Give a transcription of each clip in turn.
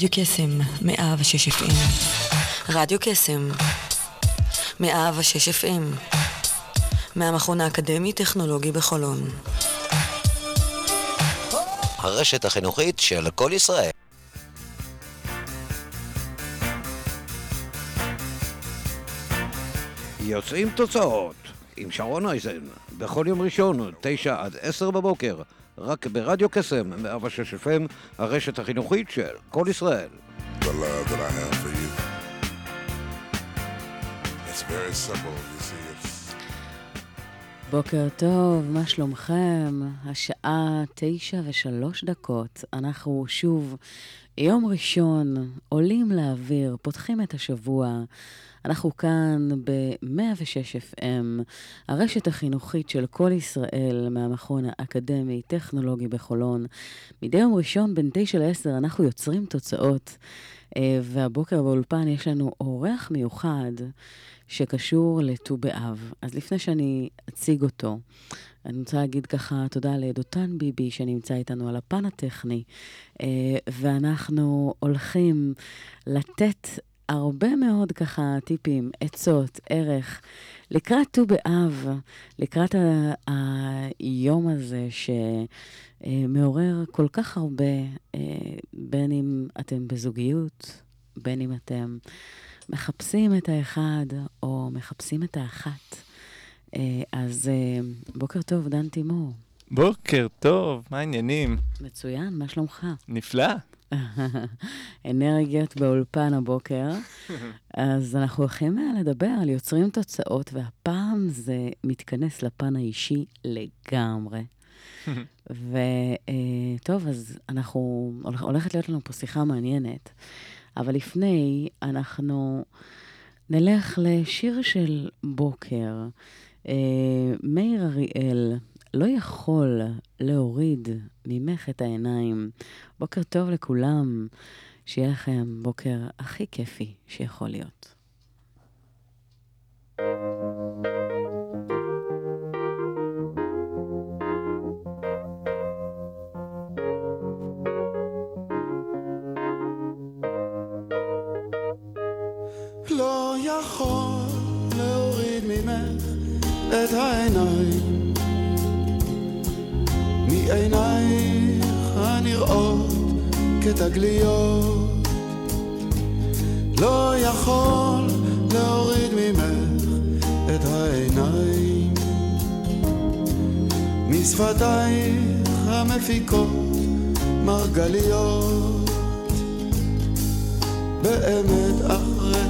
רדיו קסם, מאה ושש אפים. רדיו קסם, מאה ושש אפים. מהמכון האקדמי-טכנולוגי בחולון. הרשת החינוכית של כל ישראל. יוצאים תוצאות עם שרון אייזן, בכל יום ראשון, תשע עד עשר בבוקר, רק ברדיו קסם, 106 FM, הרשת החינוכית של כל ישראל. the love that I have for you. It's very simple, you see. It's בוקר טוב, מה שלומכם? השעה תשע ושלוש דקות. אנחנו שוב, יום ראשון, עולים לאוויר, פותחים את השבוע. אנחנו כאן ב-106 FM, הרשת החינוכית של כל ישראל מהמכון האקדמי-טכנולוגי בחולון. מדי יום ראשון בין 9 ל-10 אנחנו יוצרים תוצאות, אה, והבוקר באולפן יש לנו אורח מיוחד שקשור לט"ו באב. אז לפני שאני אציג אותו, אני רוצה להגיד ככה תודה לדותן ביבי שנמצא איתנו על הפן הטכני, אה, ואנחנו הולכים לתת הרבה מאוד ככה טיפים, עצות, ערך, לקראת ט"ו באב, לקראת ה- היום הזה שמעורר כל כך הרבה, אה, בין אם אתם בזוגיות, בין אם אתם מחפשים את האחד או מחפשים את האחת. אה, אז אה, בוקר טוב, דן תימור. בוקר טוב, מה העניינים? מצוין, מה שלומך? נפלא. אנרגיות באולפן הבוקר. אז אנחנו הולכים אה, לדבר על יוצרים תוצאות, והפעם זה מתכנס לפן האישי לגמרי. וטוב, אז אנחנו, הולכ- הולכת להיות לנו פה שיחה מעניינת, אבל לפני, אנחנו נלך לשיר של בוקר. אה, מאיר אריאל, לא יכול להוריד ממך את העיניים. בוקר טוב לכולם, שיהיה לכם בוקר הכי כיפי שיכול להיות. לא יכול להוריד ממך את העיניים מעינייך הנראות כתגליות. לא יכול להוריד ממך את העיניים. משפתייך המפיקות מרגליות. באמת אחרי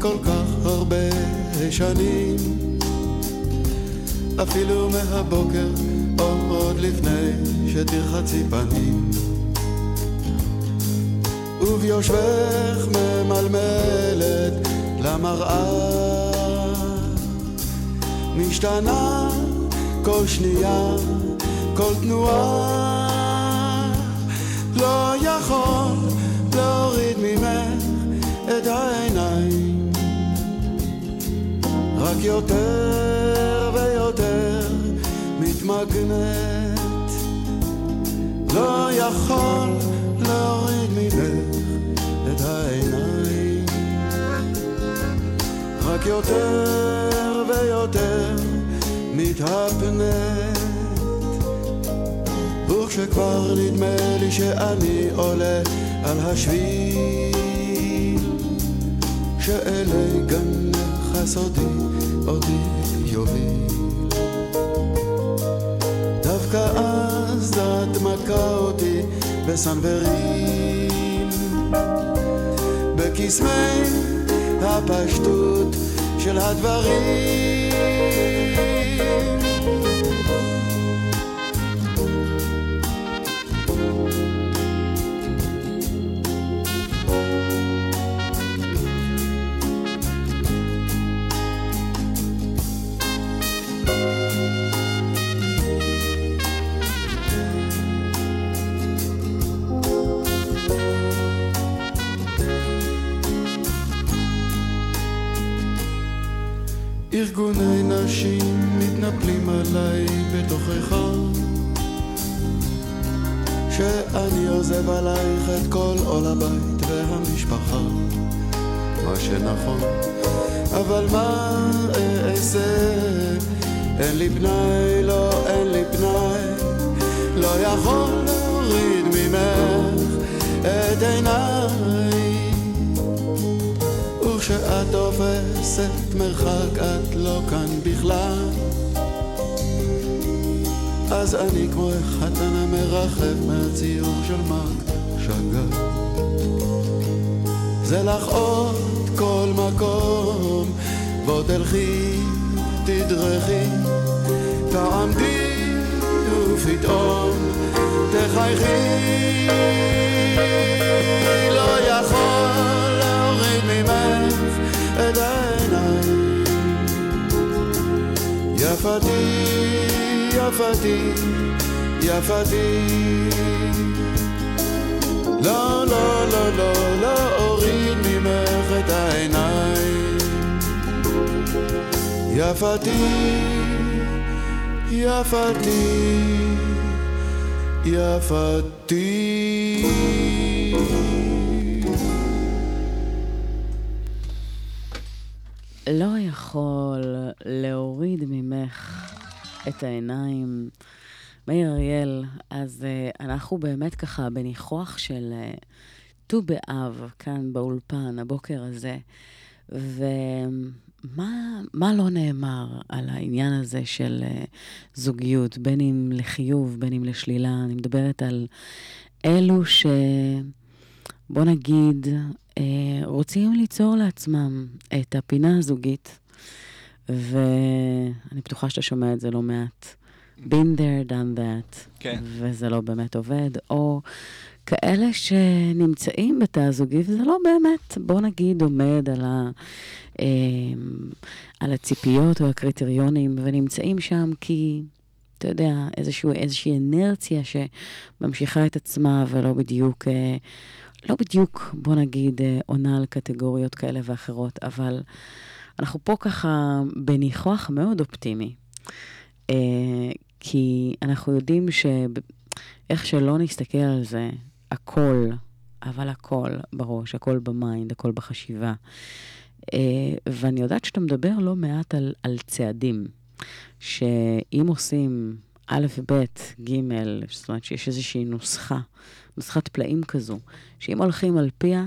כל כך הרבה שנים אפילו מהבוקר עוד לפני שתרחצי פנים. וביושבך ממלמלת למראה. משתנה כל שנייה, כל תנועה. לא יכול להוריד ממך את העיניים. רק יותר מתמגנת לא יכול להוריד ממך את העיניים. רק יותר ויותר מתהפנת וכשכבר נדמה לי שאני עולה על השביל שאלי גנך הסודי אותי יוביל דווקא אז את מכה אותי בסנוורים. בקסמי הפשטות של הדברים כל הבית והמשפחה, מה שנכון, אבל מה אעשה? אין לי פנאי, לא, אין לי פנאי, לא יכול להוריד ממך את עיניי. וכשאת תופסת מרחק את לא כאן בכלל אז אני כמו החתן המרחב מהציור של מרק שגר זה לך עוד כל מקום. בוא תלכי, תדרכי, תעמדי ופתאום תחייכי. לא יכול להוריד ממך את העיניים. יפתי, יפתי, יפתי לא, לא, לא, לא, לא אוריד ממך את העיניים יפתי, יפתי, יפתי לא יכול להוריד ממך את העיניים. מאיר אריאל, אז uh, אנחנו באמת ככה בניחוח של אה, ט"ו uh, באב כאן באולפן, הבוקר הזה, ומה מה לא נאמר על העניין הזה של uh, זוגיות, בין אם לחיוב, בין אם לשלילה? אני מדברת על אלו ש... בוא נגיד, אה, רוצים ליצור לעצמם את הפינה הזוגית, ואני בטוחה שאתה שומע את זה לא מעט. Been there, done that, כן. וזה לא באמת עובד, או כאלה שנמצאים בתא הזוגי, וזה לא באמת, בוא נגיד, עומד על, ה, אה, על הציפיות או הקריטריונים, ונמצאים שם כי, אתה יודע, איזשהו, איזושהי אנרציה שממשיכה את עצמה ולא בדיוק... אה, לא בדיוק, בוא נגיד, אה, עונה על קטגוריות כאלה ואחרות, אבל אנחנו פה ככה בניחוח מאוד אופטימי. אה, כי אנחנו יודעים שאיך שלא נסתכל על זה, הכל, אבל הכל בראש, הכל ב mind, הכל בחשיבה. אה, ואני יודעת שאתה מדבר לא מעט על, על צעדים, שאם עושים א', ב', ג', זאת אומרת שיש איזושהי נוסחה, נוסחת פלאים כזו, שאם הולכים על פיה,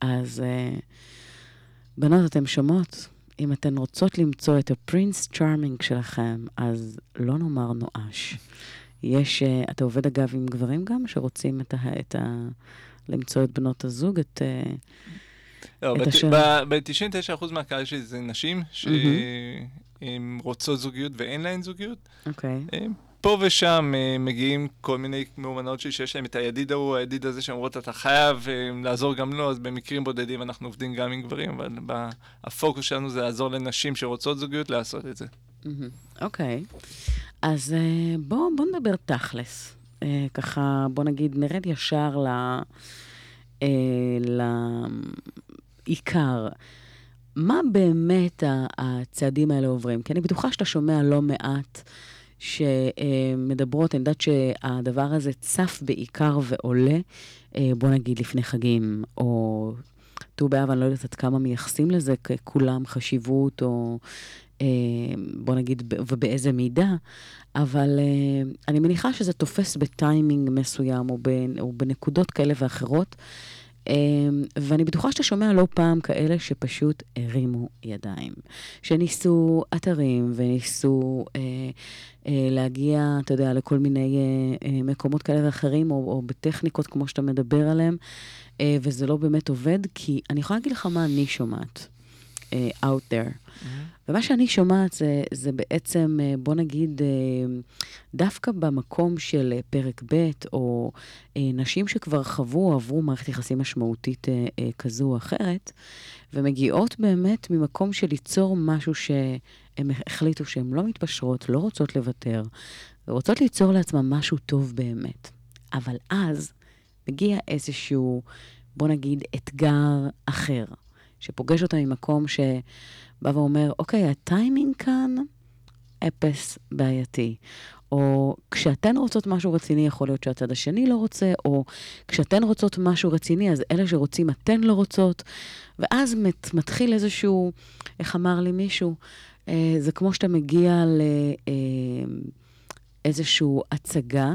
אז uh, בנות, אתן שומעות? אם אתן רוצות למצוא את הפרינס צ'ארמינג שלכם, אז לא נאמר נואש. יש, uh, אתה עובד אגב עם גברים גם, שרוצים את ה... את ה למצוא את בנות הזוג, את... Uh, לא, את השם. ב-99% מהקהל שלי זה נשים שהן רוצות זוגיות ואין להן זוגיות. אוקיי. אה, פה ושם אה, מגיעים כל מיני מאומנות שלי שיש להם את הידיד ההוא, הידיד הזה שאומרות אתה חייב אה, לעזור גם לו, אז במקרים בודדים אנחנו עובדים גם עם גברים, אבל הפוקוס שלנו זה לעזור לנשים שרוצות זוגיות לעשות את זה. אוקיי. אז אה, בואו בוא נדבר תכלס. ככה, בוא נגיד, נרד ישר לעיקר. מה באמת הצעדים האלה עוברים? כי אני בטוחה שאתה שומע לא מעט שמדברות, אני יודעת שהדבר הזה צף בעיקר ועולה, אה, בוא נגיד לפני חגים, או ט"ו באב, אני לא יודעת עד כמה מייחסים לזה כולם חשיבות, או אה, בוא נגיד, ובאיזה מידה, אבל אה, אני מניחה שזה תופס בטיימינג מסוים, או, או בנקודות כאלה ואחרות. אה, ואני בטוחה שאתה שומע לא פעם כאלה שפשוט הרימו ידיים. שניסו אתרים וניסו אה, אה, להגיע, אתה יודע, לכל מיני אה, אה, מקומות כאלה ואחרים, או, או בטכניקות כמו שאתה מדבר עליהן, אה, וזה לא באמת עובד, כי אני יכולה להגיד לך מה אני שומעת. אה, out there. ומה שאני שומעת זה, זה בעצם, אה, בוא נגיד, אה, דווקא במקום של פרק ב', או נשים שכבר חוו או עברו מערכת יחסים משמעותית כזו או אחרת, ומגיעות באמת ממקום של ליצור משהו שהם החליטו שהן לא מתפשרות, לא רוצות לוותר, ורוצות ליצור לעצמן משהו טוב באמת. אבל אז מגיע איזשהו, בוא נגיד, אתגר אחר, שפוגש אותה ממקום שבא ואומר, אוקיי, הטיימינג כאן אפס בעייתי. או כשאתן רוצות משהו רציני, יכול להיות שהצד השני לא רוצה, או כשאתן רוצות משהו רציני, אז אלה שרוצים אתן לא רוצות, ואז מת, מתחיל איזשהו, איך אמר לי מישהו, אה, זה כמו שאתה מגיע לאיזושהי אה, הצגה,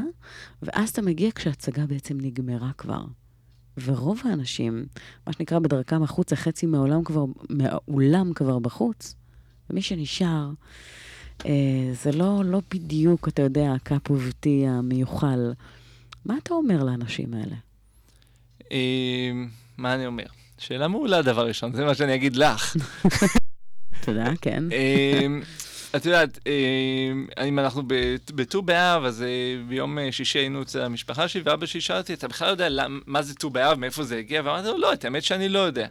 ואז אתה מגיע כשההצגה בעצם נגמרה כבר. ורוב האנשים, מה שנקרא בדרכם החוצה, חצי מהעולם כבר, מהאולם כבר בחוץ, ומי שנשאר, אה, זה לא, לא בדיוק, אתה יודע, הקאפ אובטי המיוחל. מה אתה אומר לאנשים האלה? אה, מה אני אומר? שאלה מעולה, דבר ראשון, זה מה שאני אגיד לך. תודה, כן. אה, את יודעת, אם אנחנו בט"ו באב, אז ביום שישי היינו אצל המשפחה שלי, ואבא שלי שאל אותי, אתה בכלל יודע מה זה ט"ו באב, מאיפה זה הגיע? ואמרתי לו, לא, את האמת שאני לא יודע.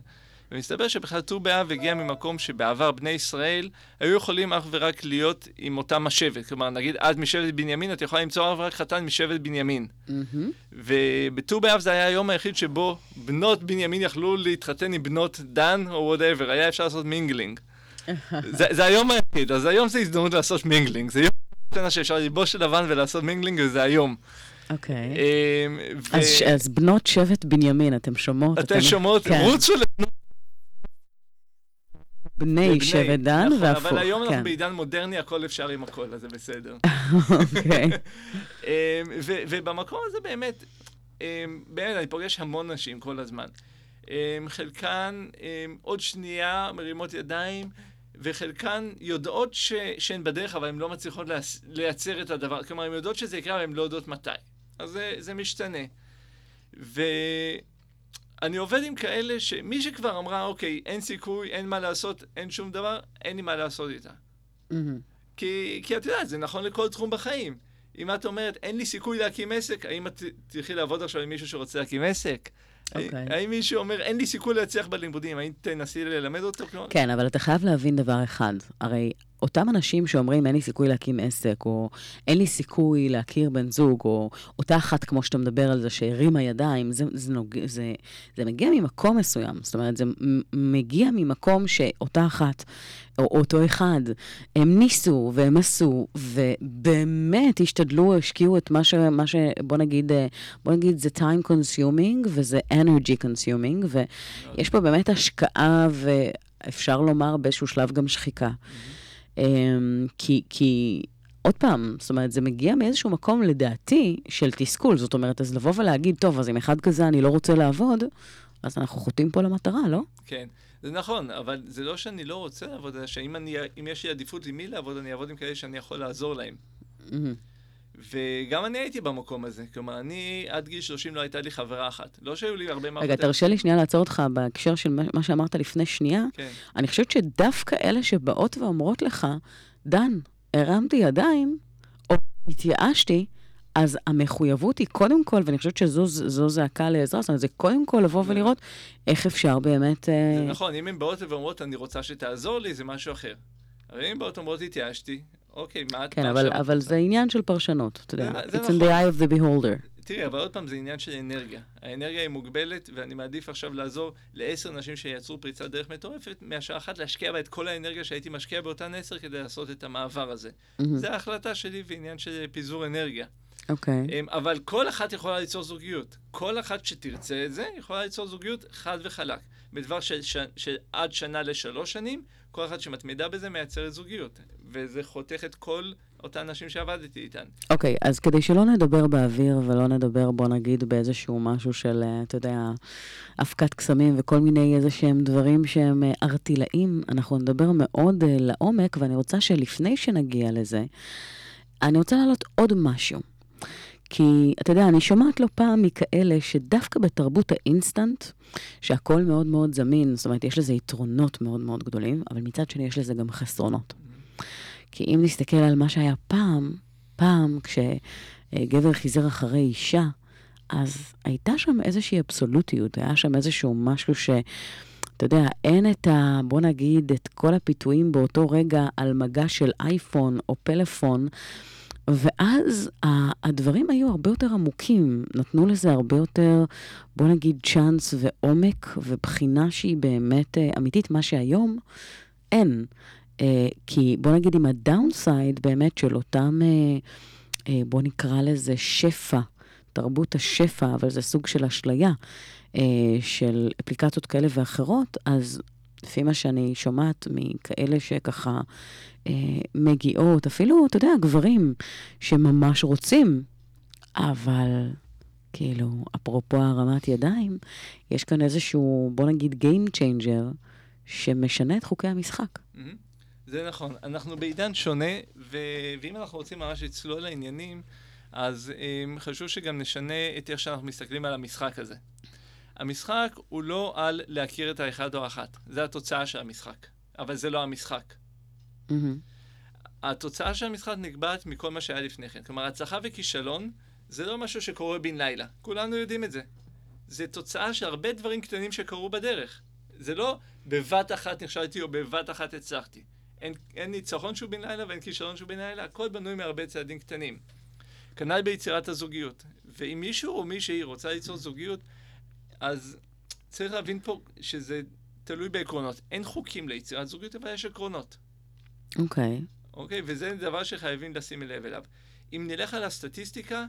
ומסתבר שבכלל ט"ו באב הגיע ממקום שבעבר בני ישראל היו יכולים אך ורק להיות עם אותם השבט. כלומר, נגיד את משבט בנימין, את יכולה למצוא אך ורק חתן משבט בנימין. Mm-hmm. ובט"ו באב זה היה היום היחיד שבו בנות בנימין יכלו להתחתן עם בנות דן או whatever, היה אפשר לעשות mingling. זה, זה היום היחיד, אז היום זה הזדמנות לעשות mingling. זה יום שאפשר ללבוש לבן ולעשות mingling, וזה היום. אוקיי. Okay. אמ, ו... אז, אז בנות שבט בנימין, אתם שומעות? אתן שומעות? כן. רוצו לבנות בני שבט דן נכון, והפוך. אבל היום כן. אנחנו בעידן מודרני, הכל אפשר עם הכל, אז זה בסדר. אוקיי. אמ, ובמקום הזה באמת, אמ, באמת, אני פוגש המון נשים כל הזמן. חלקן עוד שנייה מרימות ידיים, וחלקן יודעות ש... שהן בדרך, אבל הן לא מצליחות לייצר את הדבר. כלומר, הן יודעות שזה יקרה, אבל הן לא יודעות מתי. אז זה, זה משתנה. ו... אני עובד עם כאלה שמי שכבר אמרה, אוקיי, אין סיכוי, אין מה לעשות, אין שום דבר, אין לי מה לעשות איתה. Mm-hmm. כי, כי את יודעת, זה נכון לכל תחום בחיים. אם את אומרת, אין לי סיכוי להקים עסק, האם את תלכי לעבוד עכשיו עם מישהו שרוצה להקים עסק? Okay. אוקיי. האם מישהו אומר, אין לי סיכוי להצליח בלימודים, האם תנסי ללמד אותו? כן, אבל אתה חייב להבין דבר אחד. הרי אותם אנשים שאומרים, אין לי סיכוי להקים עסק, או אין לי סיכוי להכיר בן זוג, או אותה אחת, כמו שאתה מדבר על זה, שהרימה ידיים, זה, זה, נוג... זה, זה מגיע ממקום מסוים. זאת אומרת, זה מגיע ממקום שאותה אחת, או אותו אחד, הם ניסו והם עשו, ובאמת השתדלו, השקיעו את מה ש... מה ש בוא נגיד, בוא נגיד, זה time consuming וזה energy consuming, ויש פה באמת השקעה, ואפשר לומר באיזשהו שלב גם שחיקה. Mm-hmm. אמ, כי, כי עוד פעם, זאת אומרת, זה מגיע מאיזשהו מקום, לדעתי, של תסכול. זאת אומרת, אז לבוא ולהגיד, טוב, אז עם אחד כזה אני לא רוצה לעבוד, אז אנחנו חוטאים פה למטרה, לא? כן, זה נכון, אבל זה לא שאני לא רוצה לעבוד, אלא שאם אני, יש לי עדיפות עם מי לעבוד, אני אעבוד עם כאלה שאני יכול לעזור להם. Mm-hmm. וגם אני הייתי במקום הזה. כלומר, אני עד גיל 30 לא הייתה לי חברה אחת. לא שהיו לי הרבה מערכות... רגע, תרשה לי שנייה לעצור אותך בהקשר של מה שאמרת לפני שנייה. כן. אני חושבת שדווקא אלה שבאות ואומרות לך, דן, הרמתי ידיים, או התייאשתי, אז המחויבות היא קודם כל, ואני חושבת שזו זעקה לעזרה, זאת אומרת, זה קודם כל לבוא ולראות איך אפשר באמת... אה, זה נכון, אם הן באות ואומרות, אני רוצה שתעזור לי, זה משהו אחר. אבל אם באות ואומרות, התייאשתי, אוקיי, מה את... כן, אבל, אבל זה עניין של פרשנות, אתה יודע. It's נכון. in the eye of the beholder. תראי, אבל עוד פעם, זה עניין של אנרגיה. האנרגיה היא מוגבלת, ואני מעדיף עכשיו לעזור לעשר נשים שיצרו פריצת דרך מטורפת, מאשר אחת להשקיע בה את כל האנרגיה שהייתי משקיע באותן עשר כדי לעשות את המעבר הזה. Mm-hmm. זה ההחלטה שלי ועניין של פיזור אנרגיה. אוקיי. Okay. אמ, אבל כל אחת יכולה ליצור זוגיות. כל אחת שתרצה את זה, יכולה ליצור זוגיות חד וחלק. בדבר של, ש... של עד שנה לשלוש שנים, כל אחת שמתמידה בזה מייצרת זוגיות. וזה חותך את כל אותן נשים שעבדתי איתן. אוקיי, okay, אז כדי שלא נדבר באוויר ולא נדבר, בוא נגיד, באיזשהו משהו של, אה, אתה יודע, אבקת קסמים וכל מיני איזה שהם דברים שהם ארטילאים, אה, אנחנו נדבר מאוד uh, לעומק, ואני רוצה שלפני שנגיע לזה, אני רוצה להעלות עוד משהו. כי, אתה יודע, אני שומעת לא פעם מכאלה שדווקא בתרבות האינסטנט, שהכל מאוד מאוד זמין, זאת אומרת, יש לזה יתרונות מאוד מאוד גדולים, אבל מצד שני יש לזה גם חסרונות. כי אם נסתכל על מה שהיה פעם, פעם כשגבר חיזר אחרי אישה, אז הייתה שם איזושהי אבסולוטיות, היה שם איזשהו משהו ש... אתה יודע, אין את ה... בוא נגיד, את כל הפיתויים באותו רגע על מגע של אייפון או פלאפון. ואז הדברים היו הרבה יותר עמוקים, נתנו לזה הרבה יותר, בוא נגיד, צ'אנס ועומק ובחינה שהיא באמת אה, אמיתית, מה שהיום אין. אה, כי בוא נגיד עם הדאונסייד באמת של אותם... אה, אה, בוא נקרא לזה שפע, תרבות השפע, אבל זה סוג של אשליה של אפליקציות כאלה ואחרות, אז לפי מה שאני שומעת מכאלה שככה מגיעות, אפילו, אתה יודע, גברים שממש רוצים, אבל כאילו, אפרופו הרמת ידיים, יש כאן איזשהו, בוא נגיד, Game Changer, שמשנה את חוקי המשחק. מהמם. זה נכון. אנחנו בעידן שונה, ו... ואם אנחנו רוצים ממש לצלול לעניינים, אז um, חשוב שגם נשנה את איך שאנחנו מסתכלים על המשחק הזה. המשחק הוא לא על להכיר את האחד או האחת, זה התוצאה של המשחק, אבל זה לא המשחק. מהמם. התוצאה של המשחק נקבעת מכל מה שהיה לפני כן. כלומר, הצלחה וכישלון זה לא משהו שקורה בן לילה. כולנו יודעים את זה. זה תוצאה של הרבה דברים קטנים שקרו בדרך. זה לא בבת אחת נכשלתי או בבת אחת הצלחתי. אין, אין ניצחון שהוא בן לילה ואין כישלון שהוא בן לילה, הכל בנוי מהרבה צעדים קטנים. כנ"ל ביצירת הזוגיות. ואם מישהו או מישהי רוצה ליצור זוגיות, אז צריך להבין פה שזה תלוי בעקרונות. אין חוקים ליצירת זוגיות, אבל יש עקרונות. אוקיי. אוקיי? וזה דבר שחייבים לשים לב אליו. אם נלך על הסטטיסטיקה,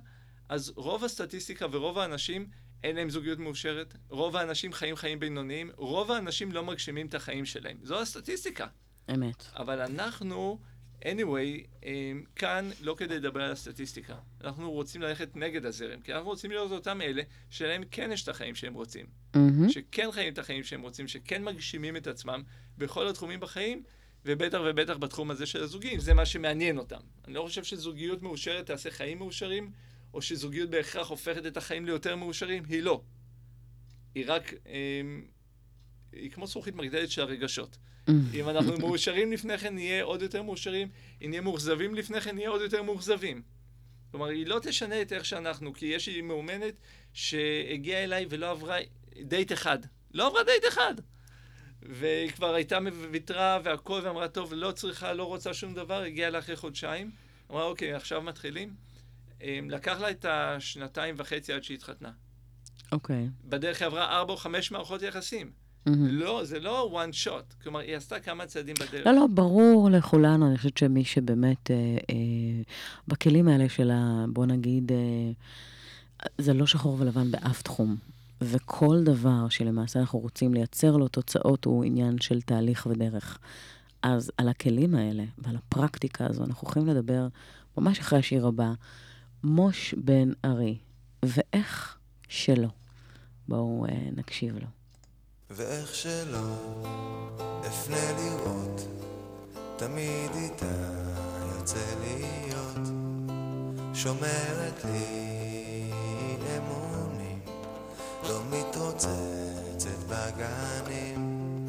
אז רוב הסטטיסטיקה ורוב האנשים אין להם זוגיות מאושרת, רוב האנשים חיים חיים בינוניים, רוב האנשים לא מגשימים את החיים שלהם. זו הסטטיסטיקה. אמת. אבל אנחנו, anyway, הם, כאן לא כדי לדבר על הסטטיסטיקה. אנחנו רוצים ללכת נגד הזרם, כי אנחנו רוצים להיות אותם אלה שלהם כן יש את החיים שהם רוצים. מהמם. שכן חיים את החיים שהם רוצים, שכן מגשימים את עצמם בכל התחומים בחיים, ובטח ובטח בתחום הזה של הזוגים, זה מה שמעניין אותם. אני לא חושב שזוגיות מאושרת תעשה חיים מאושרים, או שזוגיות בהכרח הופכת את החיים ליותר מאושרים, היא לא. היא רק, אמ, היא כמו זכוכית מגדלת של הרגשות. אם אנחנו מאושרים לפני כן, נהיה עוד יותר מאושרים, אם נהיה מאוכזבים לפני כן, נהיה עוד יותר מאוכזבים. כלומר, היא לא תשנה את איך שאנחנו, כי יש לי מאומנת שהגיעה אליי ולא עברה דייט אחד. לא עברה דייט אחד. והיא כבר הייתה ויתרה והכל, ואמרה, טוב, לא צריכה, לא רוצה שום דבר, הגיעה אליי אחרי חודשיים. אמרה, אוקיי, עכשיו מתחילים. אמ, לקח לה את השנתיים וחצי עד שהיא התחתנה. אוקיי. בדרך היא עברה ארבע או חמש מערכות יחסים. מהמם. לא, זה לא one shot. כלומר, היא עשתה כמה צעדים בדרך. לא, לא, ברור לכולנו, אני חושבת שמי שבאמת אה, אה, בכלים האלה של ה... בוא נגיד, אה, זה לא שחור ולבן באף תחום. וכל דבר שלמעשה אנחנו רוצים לייצר לו תוצאות הוא עניין של תהליך ודרך. אז על הכלים האלה ועל הפרקטיקה הזו אנחנו הולכים לדבר ממש אחרי השיר הבא, מוש בן ארי, ואיך שלא. בואו אה, נקשיב לו. ואיך שלא אפנה לראות, תמיד איתה יוצא להיות, שומרת לי אמונים, לא מתרוצצת בגנים,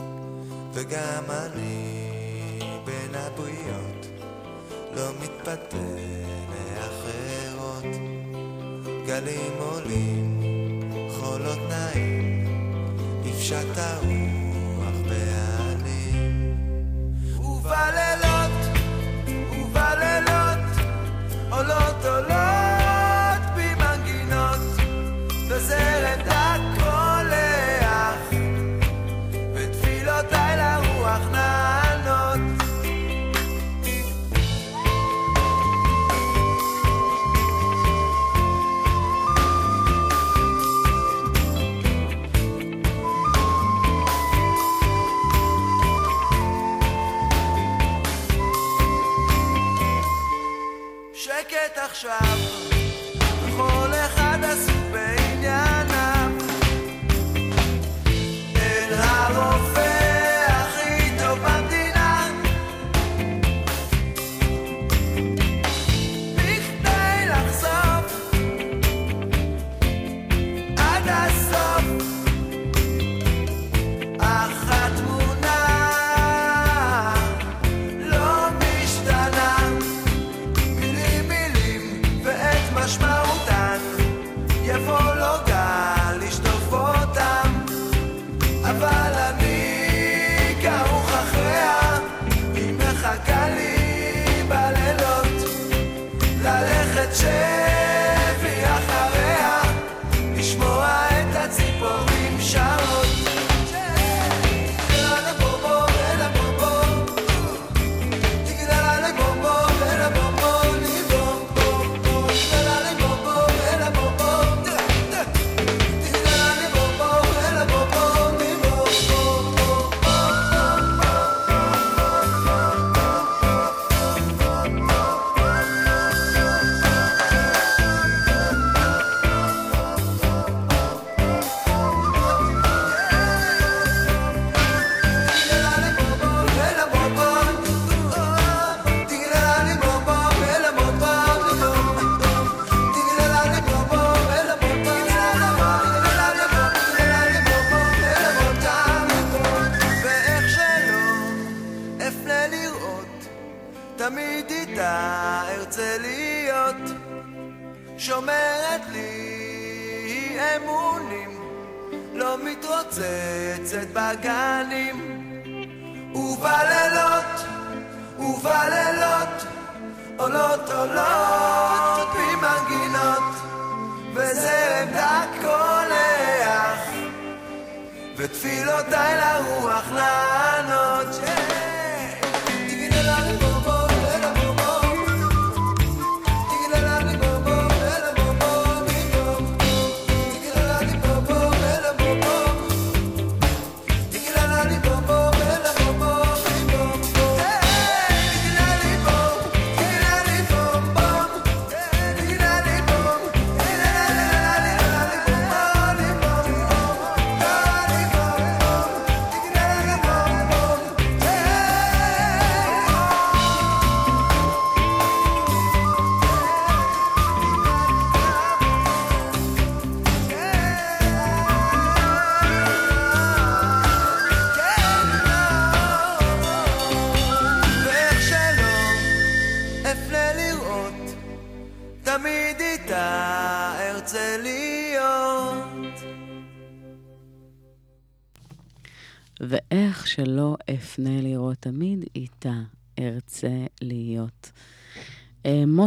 וגם אני בין הבריות, לא מתפתה לאחרות, גלים עולים, חולות נעים. נפשט הרוח בעלים. ובלילות, ובלילות עולות עולות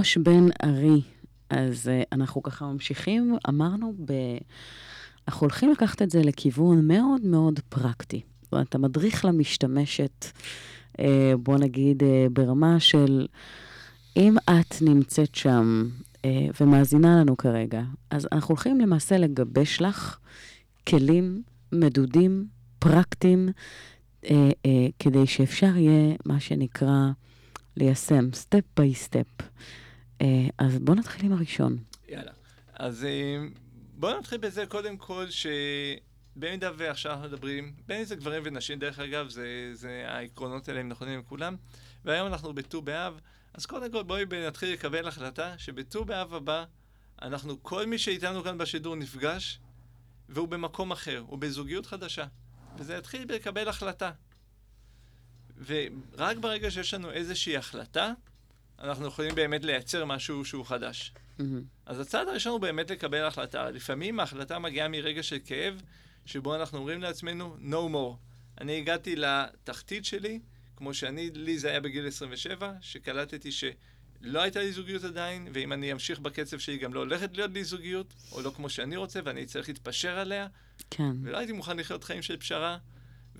מוש בן ארי, אז אה, אנחנו ככה ממשיכים, אמרנו, ב... אנחנו הולכים לקחת את זה לכיוון מאוד מאוד פרקטי. זאת אומרת, אתה מדריך למשתמשת, אה, בוא נגיד, אה, ברמה של אם את נמצאת שם אה, ומאזינה לנו כרגע, אז אנחנו הולכים למעשה לגבש לך כלים מדודים, פרקטיים, אה, אה, כדי שאפשר יהיה, מה שנקרא, ליישם, step by step. אה, אז בואו נתחיל עם הראשון. יאללה. אז אה, בואו נתחיל בזה קודם כל, שבמידה ועכשיו אנחנו מדברים, בין אם זה גברים ונשים, דרך אגב, זה, זה העקרונות האלה הם נכונים לכולם, והיום אנחנו בט"ו באב, אז קודם כל בואי נתחיל לקבל החלטה שבט"ו באב הבא, אנחנו, כל מי שאיתנו כאן בשידור נפגש, והוא במקום אחר, הוא בזוגיות חדשה. וזה יתחיל בלקבל החלטה. ורק ברגע שיש לנו איזושהי החלטה, אנחנו יכולים באמת לייצר משהו שהוא חדש. מהמם. אז הצעד הראשון הוא באמת לקבל החלטה. לפעמים ההחלטה מגיעה מרגע של כאב, שבו אנחנו אומרים לעצמנו, no more. אני הגעתי לתחתית שלי, כמו שאני, לי זה היה בגיל 27, שקלטתי שלא הייתה לי זוגיות עדיין, ואם אני אמשיך בקצב שלי גם לא הולכת להיות לי זוגיות, או לא כמו שאני רוצה, ואני צריך להתפשר עליה, כן. ולא הייתי מוכן לחיות חיים של פשרה.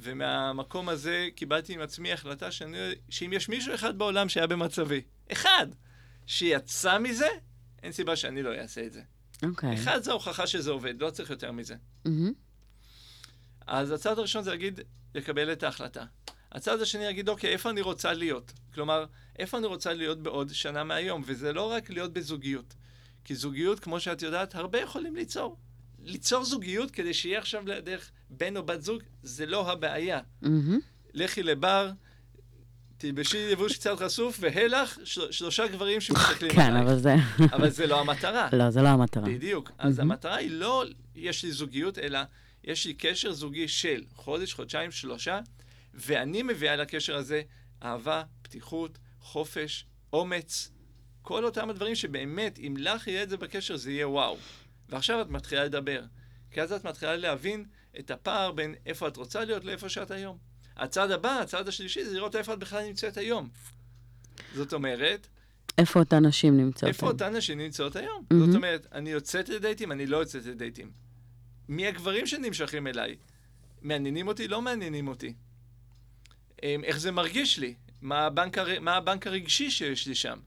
ומהמקום הזה קיבלתי עם עצמי החלטה שאני, שאם יש מישהו אחד בעולם שהיה במצבי, אחד, שיצא מזה, אין סיבה שאני לא אעשה את זה. אוקיי. אחד, זו ההוכחה שזה עובד, לא צריך יותר מזה. מהמם. אז הצעד הראשון זה להגיד, לקבל את ההחלטה. הצעד השני יגיד, אוקיי, איפה אני רוצה להיות? כלומר, איפה אני רוצה להיות בעוד שנה מהיום? וזה לא רק להיות בזוגיות. כי זוגיות, כמו שאת יודעת, הרבה יכולים ליצור. ליצור זוגיות כדי שיהיה עכשיו דרך בן או בת זוג, זה לא הבעיה. מהמם. לכי לבר, תלבשי לבוש קצת חשוף, והלך של, שלושה גברים שמסתכלים כן, עלייך. אבל זה... אבל זה לא המטרה. לא, זה לא המטרה. בדיוק. אז מהמם. המטרה היא לא יש לי זוגיות, אלא יש לי קשר זוגי של חודש, חודשיים, שלושה, ואני מביאה לקשר הזה אהבה, פתיחות, חופש, אומץ, כל אותם הדברים שבאמת, אם לך יהיה את זה בקשר, זה יהיה וואו. ועכשיו את מתחילה לדבר. כי אז את מתחילה להבין את הפער בין איפה את רוצה להיות לאיפה שאת היום. הצעד הבא, הצעד השלישי, זה לראות איפה את בכלל נמצאת היום. זאת אומרת, איפה אותן נשים נמצאות? איפה היום? אותן נשים נמצאות היום? מהמם. זאת אומרת, אני יוצאת לדייטים, אני לא יוצאת לדייטים. מי הגברים שנמשכים אליי? מעניינים אותי, לא מעניינים אותי. אמ, איך זה מרגיש לי? מה הבנק, הר... מה הבנק הרגשי שיש לי שם?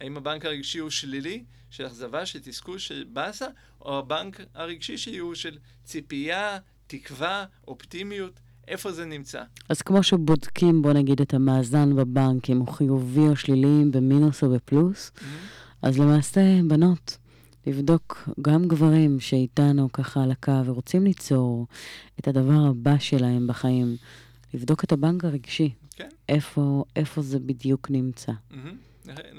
האם הבנק הרגשי הוא שלילי, של אכזבה, של תסכול, של באסה, או הבנק הרגשי שלי הוא של ציפייה, תקווה, אופטימיות? איפה זה נמצא? אז כמו שבודקים, בוא נגיד, את המאזן בבנק, אם הוא חיובי או שלילי, במינוס או בפלוס, אז למעשה, בנות, לבדוק גם גברים שאיתנו ככה על הקו ורוצים ליצור את הדבר הבא שלהם בחיים, לבדוק את הבנק הרגשי, כן. איפה, איפה זה בדיוק נמצא. מהמם.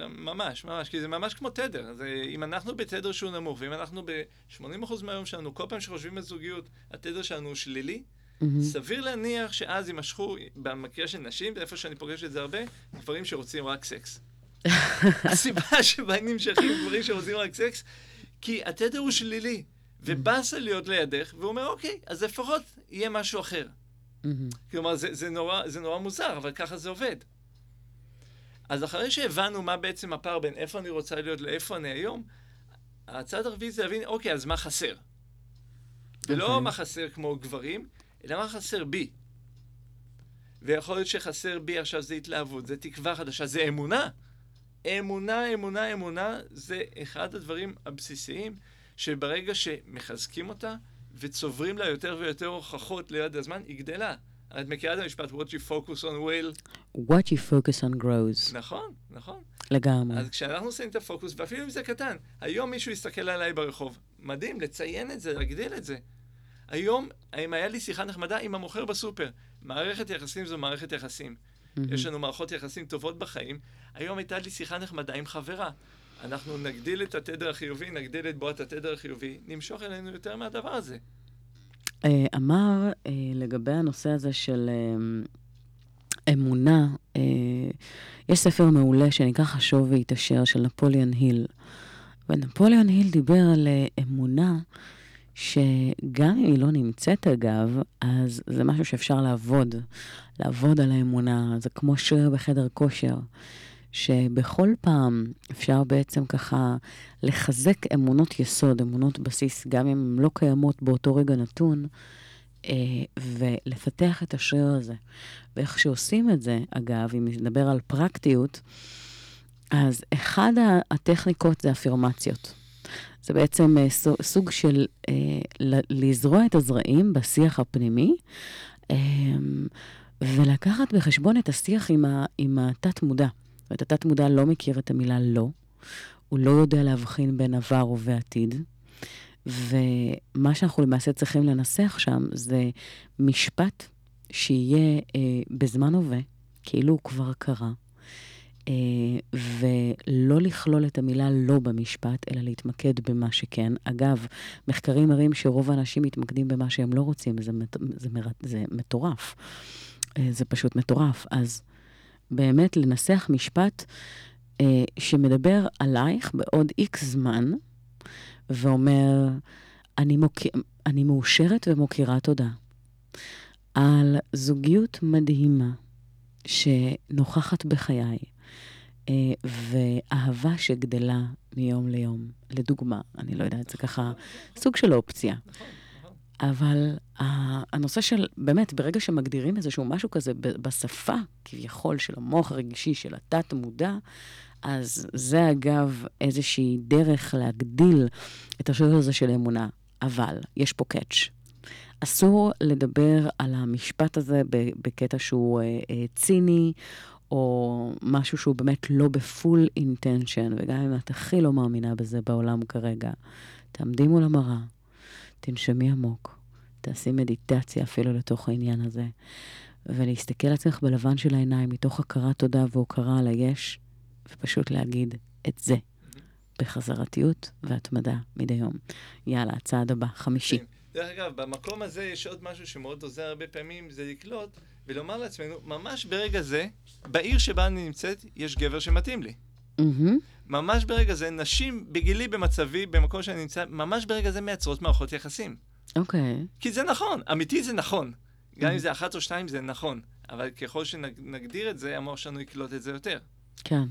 ממש, ממש, כי זה ממש כמו תדר. זה, אם אנחנו בתדר שהוא נמוך, ואם אנחנו ב-80% מהיום שלנו, כל פעם שחושבים על זוגיות, התדר שלנו הוא שלילי, מהמם. סביר להניח שאז יימשכו, במקרה של נשים, ואיפה שאני פוגש את זה הרבה, גברים שרוצים רק סקס. הסיבה שבה נמשכים גברים שרוצים רק סקס, כי התדר הוא שלילי, ובאסה להיות לידך, והוא אומר, אוקיי, אז לפחות יהיה משהו אחר. מהמם. כלומר, זה, זה, נורא, זה נורא מוזר, אבל ככה זה עובד. אז אחרי שהבנו מה בעצם הפער בין איפה אני רוצה להיות לאיפה אני היום, הצד הרביעי זה להבין, אוקיי, אז מה חסר? ולא אוקיי. מה חסר כמו גברים, אלא מה חסר בי. ויכול להיות שחסר בי עכשיו זה התלהבות, זה תקווה חדשה, זה אמונה. אמונה, אמונה, אמונה, זה אחד הדברים הבסיסיים, שברגע שמחזקים אותה וצוברים לה יותר ויותר הוכחות ליד הזמן, היא גדלה. את מכירה את המשפט, what you focus on will? What you focus on grows. נכון, נכון. לגמרי. אז כשאנחנו עושים את הפוקוס, ואפילו אם זה קטן, היום מישהו יסתכל עליי ברחוב, מדהים, לציין את זה, להגדיל את זה. היום, אם היה לי שיחה נחמדה עם המוכר בסופר, מערכת יחסים זו מערכת יחסים. יש לנו מערכות יחסים טובות בחיים. היום הייתה לי שיחה נחמדה עם חברה. אנחנו נגדיל את התדר החיובי, נגדיל את בועת התדר החיובי, נמשוך אלינו יותר מהדבר הזה. אה, אמר אה, לגבי הנושא הזה של אה, אמונה, יש ספר מעולה שנקרא חשוב והתעשר של נפוליאן היל. ונפוליאן היל דיבר על אמונה שגם אם היא לא נמצאת אגב, אז זה משהו שאפשר לעבוד, לעבוד על האמונה, זה כמו שריר בחדר כושר. שבכל פעם אפשר בעצם ככה לחזק אמונות יסוד, אמונות בסיס, גם אם הן לא קיימות באותו רגע נתון, אה, ולפתח את השריר הזה. ואיך שעושים את זה, אגב, אם נדבר על פרקטיות, אז אחד הטכניקות זה אפירמציות. זה בעצם אה, סו- סוג של אה, לזרוע את הזרעים בשיח הפנימי, ולקחת בחשבון את השיח עם, ה- עם התת-מודע. אומרת, התת-מודע לא מכיר את המילה לא, הוא לא יודע להבחין בין עבר ובעתיד, ומה שאנחנו למעשה צריכים לנסח שם זה משפט שיהיה אה, בזמן הווה, כאילו הוא כבר קרה, אה, ולא לכלול את המילה לא במשפט, אלא להתמקד במה שכן. אגב, מחקרים מראים שרוב האנשים מתמקדים במה שהם לא רוצים, זה, מט, זה, מר, זה מטורף. אה, זה פשוט מטורף. אז באמת לנסח משפט אה, שמדבר עלייך בעוד איקס זמן, ואומר, אני, מוק... אני מאושרת ומוקירה תודה על זוגיות מדהימה שנוכחת בחיי, אה, ואהבה שגדלה מיום ליום. לדוגמה, אני לא יודעת, זה ככה סוג של אופציה. אבל ה- הנושא של, באמת, ברגע שמגדירים איזשהו משהו כזה בשפה, כביכול, של המוח הרגישי, של התת-מודע, אז זה אגב איזושהי דרך להגדיל את השיר הזה של אמונה. אבל, יש פה קאץ'. אסור לדבר על המשפט הזה בקטע שהוא אה, אה, ציני, או משהו שהוא באמת לא בפול אינטנשן, וגם אם את הכי לא מאמינה בזה בעולם כרגע, תעמדי מול המראה, תנשמי עמוק, תעשי מדיטציה אפילו לתוך העניין הזה, ולהסתכל על עצמך בלבן של העיניים מתוך הכרת תודה והוקרה על היש, ופשוט להגיד את זה, בחזרתיות והתמדה מדי יום. יאללה, הצעד הבא, חמישי. דרך אגב, במקום הזה יש עוד משהו שמאוד עוזר הרבה פעמים, זה לקלוט ולומר לעצמנו, ממש ברגע זה, בעיר שבה אני נמצאת, יש גבר שמתאים לי. מהמם, ממש ברגע זה, נשים בגילי, במצבי, במקום שאני נמצא, ממש ברגע זה מייצרות מערכות יחסים. אוקיי. כי זה נכון, אמיתי זה נכון. גם אם זה אחת או שתיים זה נכון. אבל ככל שנגדיר את זה, המוח שלנו יקלוט את זה יותר. כן.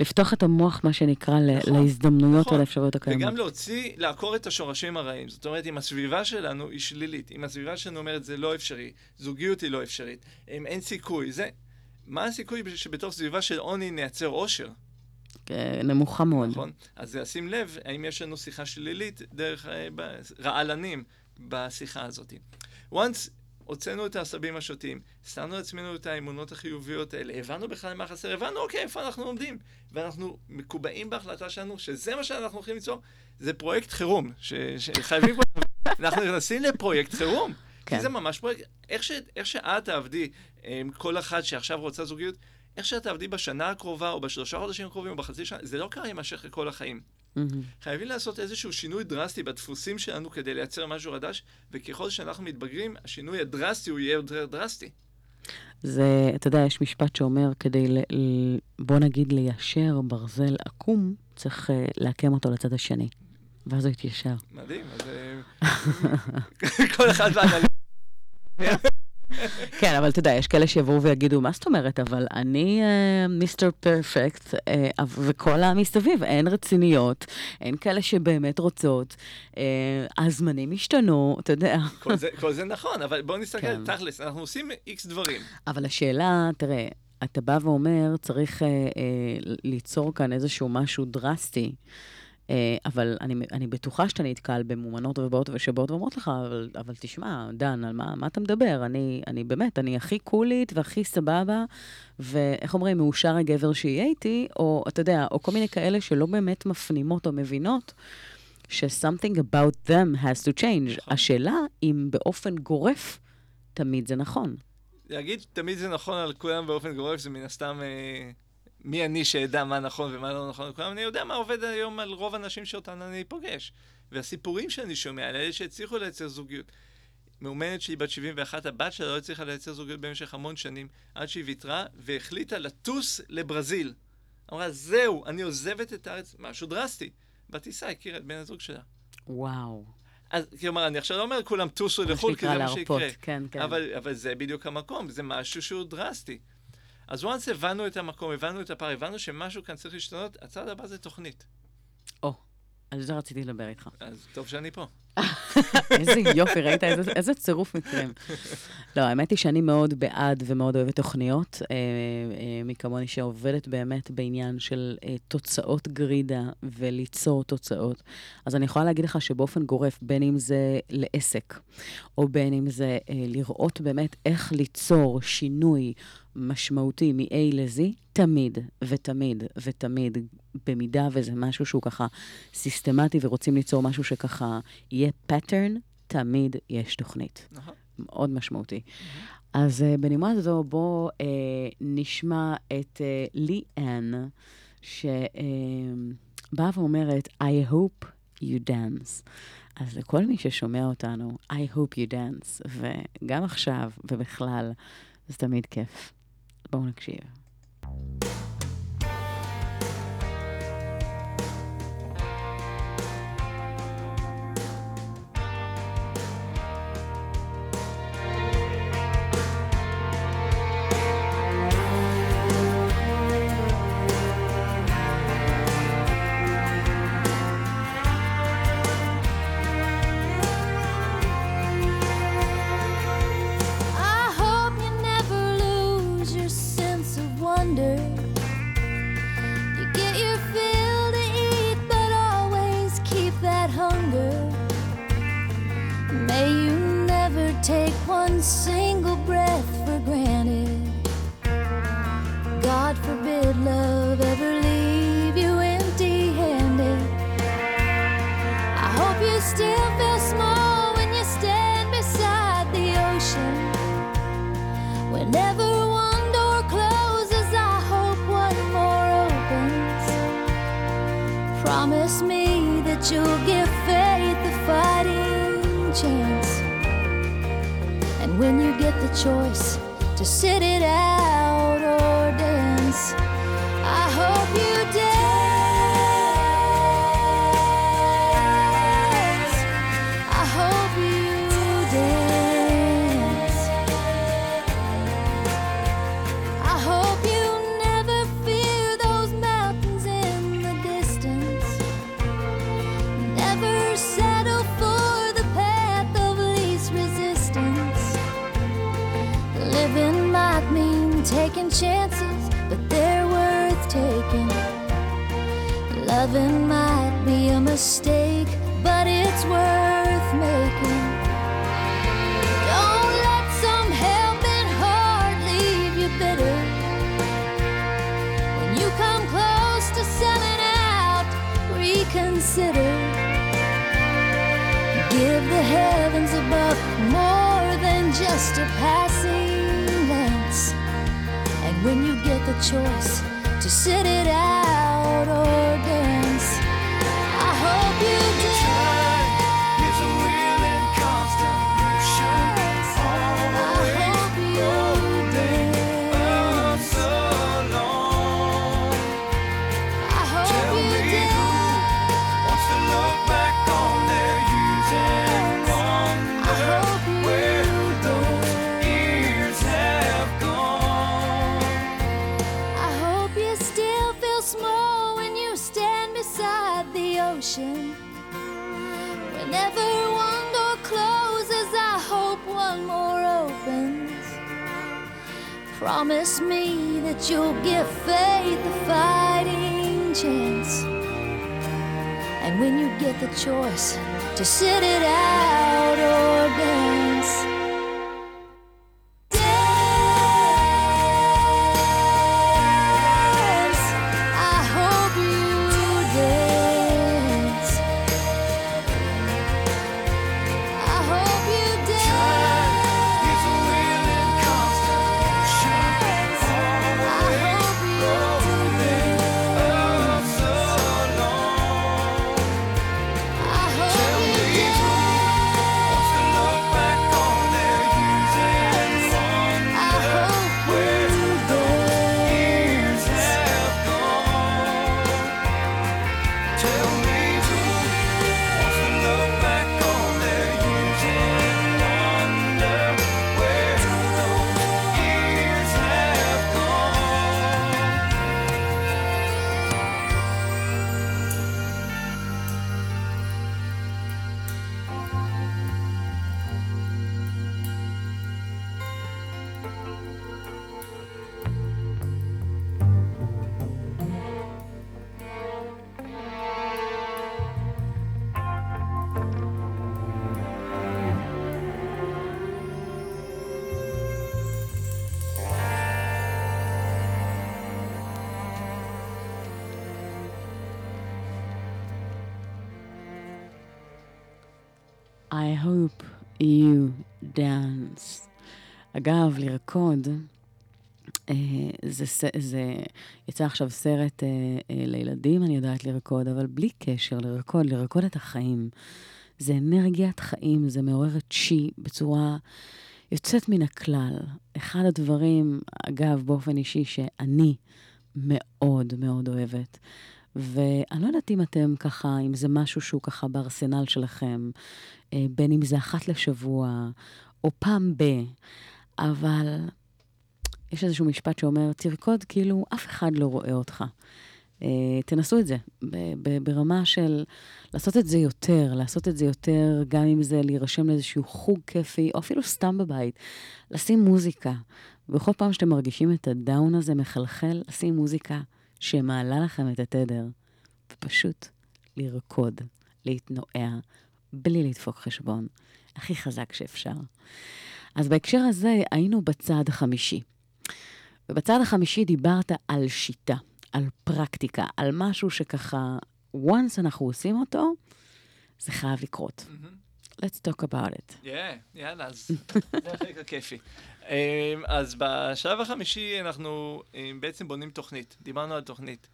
לפתוח את המוח, מה שנקרא, נכון, להזדמנויות נכון. ולאפשרויות הקיימות. וגם להוציא, לעקור את השורשים הרעים. זאת אומרת, אם הסביבה שלנו היא שלילית, אם הסביבה שלנו אומרת זה לא אפשרי, זוגיות היא לא אפשרית, אם אין סיכוי, זה... מה הסיכוי שבתוך סביבה של עוני נייצר אושר, אה, נמוכה מאוד. נכון? אז שים לב, האם יש לנו שיחה שלילית דרך אה, רעלנים בשיחה הזאת. once הוצאנו את העשבים השוטים, שמנו לעצמנו את האמונות החיוביות האלה, הבנו בכלל מה חסר, הבנו, אוקיי, איפה אנחנו עומדים. ואנחנו מקובעים בהחלטה שלנו שזה מה שאנחנו הולכים ליצור, זה פרויקט חירום, ש- שחייבים פה... אנחנו נכנסים לפרויקט חירום. כן. כי זה ממש פרויקט, איך, ש, איך שאת תעבדי עם כל אחת שעכשיו רוצה זוגיות, איך שאת תעבדי בשנה הקרובה, או בשלושה חודשים הקרובים, או בחצי שנה, זה לא קרה יימשך לכל החיים. מהמם. חייבים לעשות איזשהו שינוי דרסטי בדפוסים שלנו כדי לייצר משהו חדש, וככל שאנחנו מתבגרים, השינוי הדרסטי הוא יהיה יותר דרסטי. זה, אתה יודע, יש משפט שאומר, כדי, ל, ל, בוא נגיד, ליישר ברזל עקום, צריך uh, לעקם אותו לצד השני. ואז הוא התיישר. מדהים, אז אה, כל אחד והנהלים. כן, אבל אתה יודע, יש כאלה שיבואו ויגידו, מה זאת אומרת, אבל אני מיסטר פרפקט, וכל המסביב, אין רציניות, אין כאלה שבאמת רוצות, אה, הזמנים השתנו, אתה יודע. כל זה- כל זה נכון, אבל בואו נסתכל, כן. תכלס, אנחנו עושים איקס דברים. אבל השאלה, תראה, אתה בא ואומר, צריך אה, אה, ליצור כאן איזשהו משהו דרסטי. אה, אבל אני, אני בטוחה שאתה נתקל במומנות ובאות שבאות ואומרות לך, אבל, אבל תשמע, דן, על מה, מה אתה מדבר? אני, אני באמת, אני הכי קולית והכי סבבה, ואיך אומרים, מאושר הגבר שיהיה איתי, או אתה יודע, או כל מיני כאלה שלא באמת מפנימות או מבינות. ש-something about them has to change. השאלה אם באופן גורף, תמיד זה נכון. להגיד תמיד זה נכון על כולם באופן גורף, זה מן הסתם אה, מי אני שאדע מה נכון ומה לא נכון על כולם. אני יודע מה עובד היום על רוב הנשים שאותן אני פוגש. והסיפורים שאני שומע על אלה שהצליחו לייצר זוגיות. מאומנת שלי בת 71, הבת שלה לא הצליחה לייצר זוגיות במשך המון שנים, עד שהיא ויתרה והחליטה לטוס לברזיל. אמרה, זהו, אני עוזבת את הארץ, משהו דרסטי. בטיסה הכירה את בן הזוג שלה. וואו. אז כלומר, אני עכשיו לא אומר כולם טוסו לחו"ל, כי זה מה שיקרה. כן, כן. אבל, אבל זה בדיוק המקום, זה משהו שהוא דרסטי. אז once הבנו את המקום, הבנו את הפער, הבנו שמשהו כאן צריך להשתנות, הצעד הבא זה תוכנית. או, על זה רציתי לדבר איתך. אז טוב שאני פה. איזה יופי, ראית? איזה, איזה צירוף מקרים. לא, האמת היא שאני מאוד בעד ומאוד אוהבת תוכניות. אה, אה, מי כמוני שעובדת באמת בעניין של אה, תוצאות גרידה וליצור תוצאות. אז אני יכולה להגיד לך שבאופן גורף, בין אם זה לעסק, או בין אם זה אה, לראות באמת איך ליצור שינוי משמעותי מ-A ל-Z, תמיד ותמיד ותמיד, במידה וזה משהו שהוא ככה סיסטמטי ורוצים ליצור משהו שככה יהיה pattern, תמיד יש תוכנית. נכון. מאוד משמעותי. אז uh, בנימה זו, בואו uh, נשמע את uh, לי אן, שבאה ואומרת, I hope you dance. אז לכל מי ששומע אותנו, I hope you dance, וגם עכשיו ובכלל, זה תמיד כיף. בואו נקשיב. Reconsider. Give the heavens above more than just a passing glance. And when you get the choice to sit it out oh, Promise me that you'll give faith a fighting chance. And when you get the choice to sit it out or dance, tell me I hope you dance. אגב, לרקוד, אה, זה, זה, יצא עכשיו סרט אה, אה, לילדים, אני יודעת לרקוד, אבל בלי קשר לרקוד, לרקוד את החיים. זה אנרגיית חיים, זה מעורר צ'י בצורה יוצאת מן הכלל. אחד הדברים, אגב, באופן אישי, שאני מאוד מאוד אוהבת. ואני לא יודעת אם אתם ככה, אם זה משהו שהוא ככה בארסנל שלכם, אה, בין אם זה אחת לשבוע, או פעם ב... אבל יש איזשהו משפט שאומר, תרקוד כאילו אף אחד לא רואה אותך. אה, תנסו את זה, ברמה של לעשות את זה יותר, לעשות את זה יותר, גם אם זה להירשם לאיזשהו חוג כיפי, או אפילו סתם בבית, לשים מוזיקה. בכל פעם שאתם מרגישים את הדאון הזה מחלחל, לשים מוזיקה שמעלה לכם את התדר, ופשוט לרקוד, להתנועע, בלי לדפוק חשבון, הכי חזק שאפשר. אז בהקשר הזה היינו בצד החמישי. ובצד החמישי דיברת על שיטה, על פרקטיקה, על משהו שככה, once אנחנו עושים אותו, זה חייב לקרות. Let's talk about it. Yeah, יאללה, אז זה החלק הכיפי. אמ, אז בשלב החמישי אנחנו אמ, בעצם בונים תוכנית. דיברנו על תוכנית.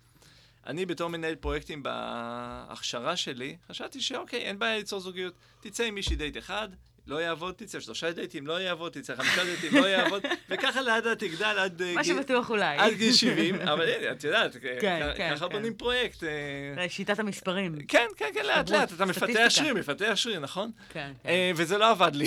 אני בתור מנהל פרויקטים בהכשרה שלי, חשבתי שאוקיי, אין בעיה ליצור זוגיות. תצא עם מישהי דייט אחד, לא יעבוד, תצא שלושה דייטים, לא יעבוד, תצא חמישה דייטים, לא יעבוד, וככה לאט לאט תגדל עד אה, מה גיל- שבטוח אולי. עד גיל 70, אבל הנה, את יודעת, כן, כן, ככה כן. בונים פרויקט. אה, שיטת המספרים. כן, כן, כן, לאט לאט, אתה מפתח. שריר, מפתח שריר, נכון? כן. אה, וזה לא עבד לי.